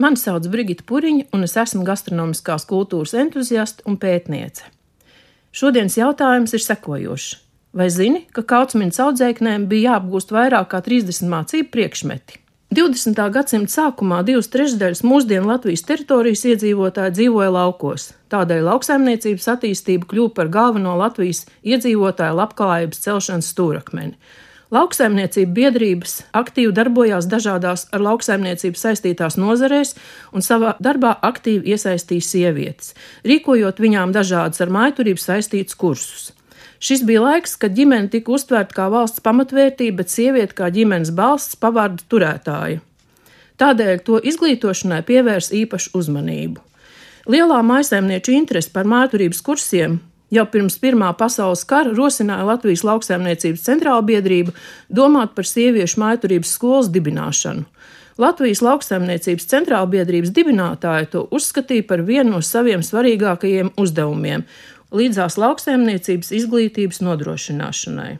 Mani sauc Brigita Puriņa, un es esmu gastronomiskās kultūras entuziaste un pētniece. Šodienas jautājums ir sekojošs. Vai zini, ka kautsmiņas audzēknēm bija jāapgūst vairāk kā 30 mācību priekšmeti? 20. gadsimta sākumā divas trešdaļas mūsdienu Latvijas teritorijas iedzīvotāji dzīvoja laukos. Tādēļ lauksaimniecības attīstība kļuva par galveno Latvijas iedzīvotāju labklājības celšanas stūrakmeni. Lauksaimniecība biedrības aktīvi darbojās dažādās ar lauksaimniecību saistītās nozarēs un savā darbā aktīvi iesaistīja sievietes, rīkojot viņām dažādas ar maiturību saistītus kursus. Šis bija laiks, kad ģimene tika uztvērta kā valsts pamatvērtība, bet sieviete kā ģimenes balsts pavārdu turētāja. Tādēļ to izglītošanai pievērs īpašu uzmanību. Lielā maisaimnieču interese par māturības kursiem jau pirms Pirmā pasaules kara rosināja Latvijas lauksaimniecības centrāla biedrība domāt par sieviešu maiturības skolas dibināšanu. Latvijas lauksaimniecības centrāla biedrības dibinātāji to uzskatīja par vienu no saviem svarīgākajiem uzdevumiem - līdzās lauksaimniecības izglītības nodrošināšanai.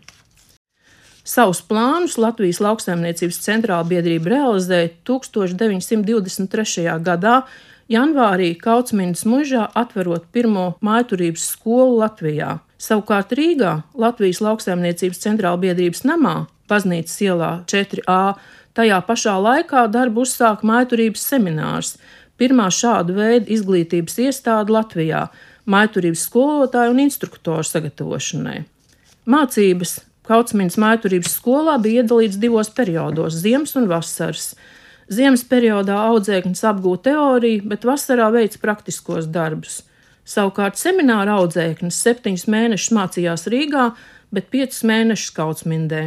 Savus plānus Latvijas lauksaimniecības centrāla biedrība realizēja 1923. gadā, Janvārī Kautsminas mužā atverot pirmo mājturības skolu Latvijā. Savukārt Rīgā Latvijas lauksaimniecības centrāla biedrības namā, baznīcas ielā 4A, tajā pašā laikā darbu uzsāka mājturības seminārs, pirmā šāda veida izglītības iestāde Latvijā - mājturības skolotāju un instruktoru sagatavošanai. Mācības Kautsminas mājturības skolā bija iedalīts divos periodos - ziemas un vasaras. Ziemas periodā audzēknis apgūta teoriju, bet vasarā veids praktiskos darbus. Savukārt semināra audzēknis septiņus mēnešus mācījās Rīgā, bet piecus mēnešus Kautsmindē.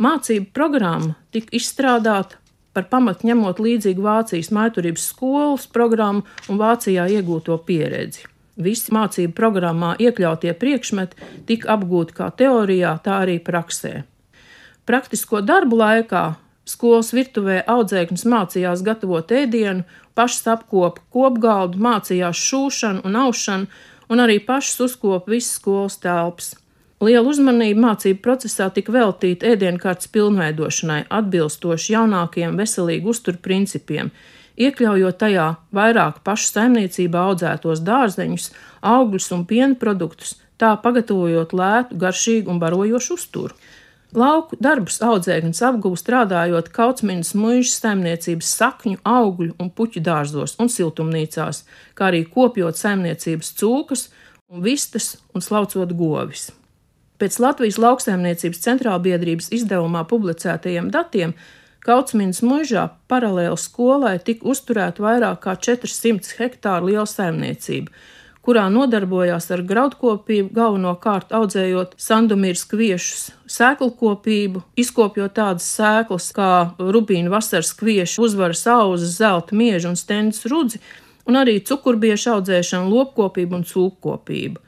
Mācību programma tika izstrādāta par pamatu ņemot līdzīgu Vācijas maiturības skolas programmu un Vācijā iegūto pieredzi. Visi mācību programmā iekļautie priekšmeti tika apgūti kā teorijā, tā arī praksē. Praktisko darbu laikā Skolas virtuvē audzēknis mācījās gatavot ēdienu, pašs apkopa kopgaldu, mācījās šūšanu un aušanu, un arī pašs uzkopa visas skolas telpas. Liela uzmanība mācību procesā tika veltīta ēdienkartes pilnveidošanai, atbilstoši jaunākiem veselīgu uzturu principiem, iekļaujot tajā vairāk pašu saimniecībā audzētos dārzeņus, augļus un piena produktus, tā pagatavojot lētu, garšīgu un barojošu uzturu. Lauku darbus audzēknis apgūst strādājot Kautsminas muīžas saimniecības sakņu, augļu un puķu dārzos un siltumnīcās, kā arī kopjot saimniecības cūkas un vistas un slaucot govis. Pēc Latvijas lauksaimniecības centrālbiedrības izdevumā publicētajiem datiem Kautsminas mužā paralēli skolai tika uzturēta vairāk kā 400 hektāru liela saimniecība, kurā nodarbojās ar graudkopību, galvenokārt audzējot sandumīras kviešus, sēklukopību, izkopjot tādas sēklas kā rubīna vasaras kviešu, uzvaras auzas, zelta mieža un stendas rudzi, un arī cukurbiešu audzēšanu, lopkopību un cūkopību.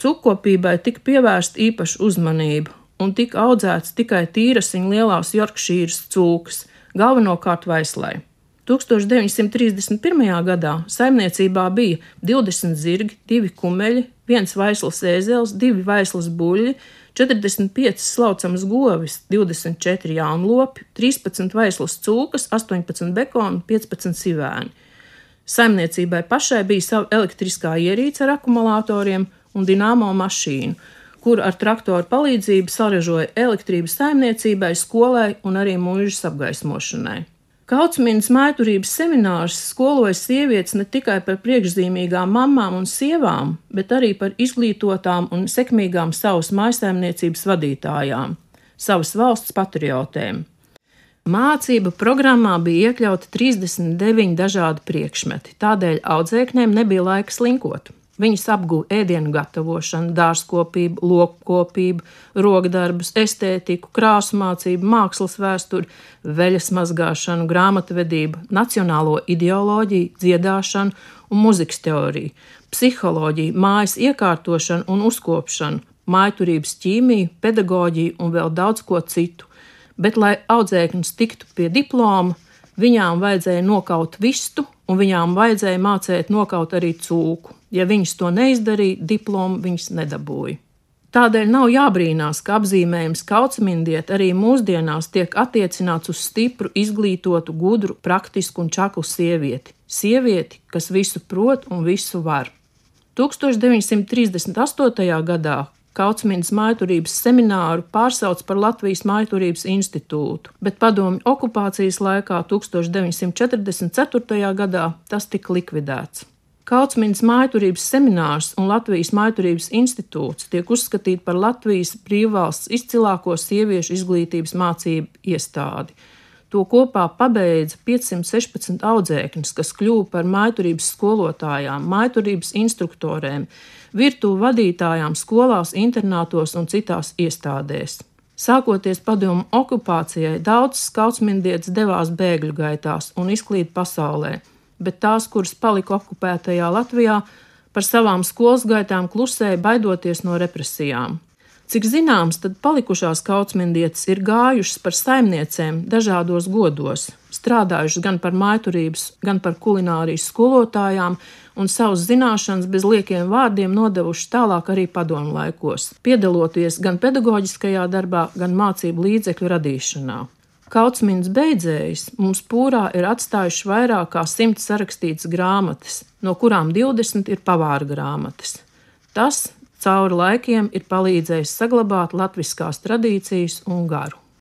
Cūkopībai tika pievērsta īpaša uzmanība, un tika audzēts tikai tīrasiņa lielās Jorkšīras cūkas, galvenokārt vaislai. 1931. gadā saimniecībā bija 20 zirgi, 2 kumeļi, 1 vaisls ēzelis, 2 vaisls buļļi, 45 slaucamas govis, 24 jaunlopi, 13 vaislas cūkas, 18 bekoni, 15 sivēni. Saimniecībai pašai bija sava elektriskā ierīce ar akumulatoriem un dināmo mašīnu, kur ar traktoru palīdzību saražoja elektrības saimniecībai, skolai un arī mūžas apgaismošanai. Kautsmīnas maiturības seminārs skoloja sievietes ne tikai par priekšzīmīgām mamām un sievām, bet arī par izglītotām un sekmīgām savas maisaimniecības vadītājām, savas valsts patriotēm. Mācību programmā bija iekļauti 39 dažādi priekšmeti, tādēļ audzēkņiem nebija laika slinkot. Viņas apguva ēdienu gatavošanu, dārzkopību, lokopību, rokdarbus, estētiku, krāsu mācību, mākslas vēsturi, veļas mazgāšanu, grāmatvedību, nacionālo ideoloģiju, dziedāšanu un muzikas teoriju, psiholoģiju, mājas iekārtošanu un uzkopšanu, mājturības ķīmiju, pedagoģiju un vēl daudz ko citu. Bet, lai audzēknis tiktu pie diploma, viņām vajadzēja nokaut vistu, un viņām vajadzēja mācīt nokaut arī cūku. Ja viņas to neizdarīja, diplomu viņas nedabūja. Tādēļ nav jābrīnās, ka apzīmējums kaucmindiet arī mūsdienās tiek attiecināts uz stipru, izglītotu, gudru, praktisku un čaklu sievieti. Sievieti, kas visu prot un visu var. 1938. gadā Kautsmīnas maiturības semināru pārsauc par Latvijas maiturības institūtu, bet padomju okupācijas laikā 1944. gadā tas tika likvidēts. Kautsmīnas maiturības seminārs un Latvijas maiturības institūts tiek uzskatīti par Latvijas brīvvalsts izcilāko sieviešu izglītības mācību iestādi. To kopā pabeidza 516 audzēkņus, kas kļuva par maiturības skolotājām, maiturības instruktorēm, virtuvu vadītājām skolās, internātos un citās iestādēs. Sākoties padomu okupācijai, daudzas skautsmindietas devās bēgļu gaitās un izklīd pasaulē, bet tās, kuras palika okupētajā Latvijā, par savām skolas gaitām klusēja, baidoties no represijām. Cik zināms, tad palikušās kautsmindietes ir gājušas par saimniecēm dažādos godos, strādājušas gan par maiturības, gan par kulinārijas skolotājām, un savus zināšanas bez liekiem vārdiem nodevušas tālāk arī padomu laikos, piedaloties gan pedagoģiskajā darbā, gan mācību līdzekļu radīšanā. Kautsmīnas beidzējs mums pūrā ir atstājuši vairāk kā simts sarakstītas grāmatas, no kurām 20 ir pavāra grāmatas. Tas cauri laikiem ir palīdzējis saglabāt latviskās tradīcijas un garu.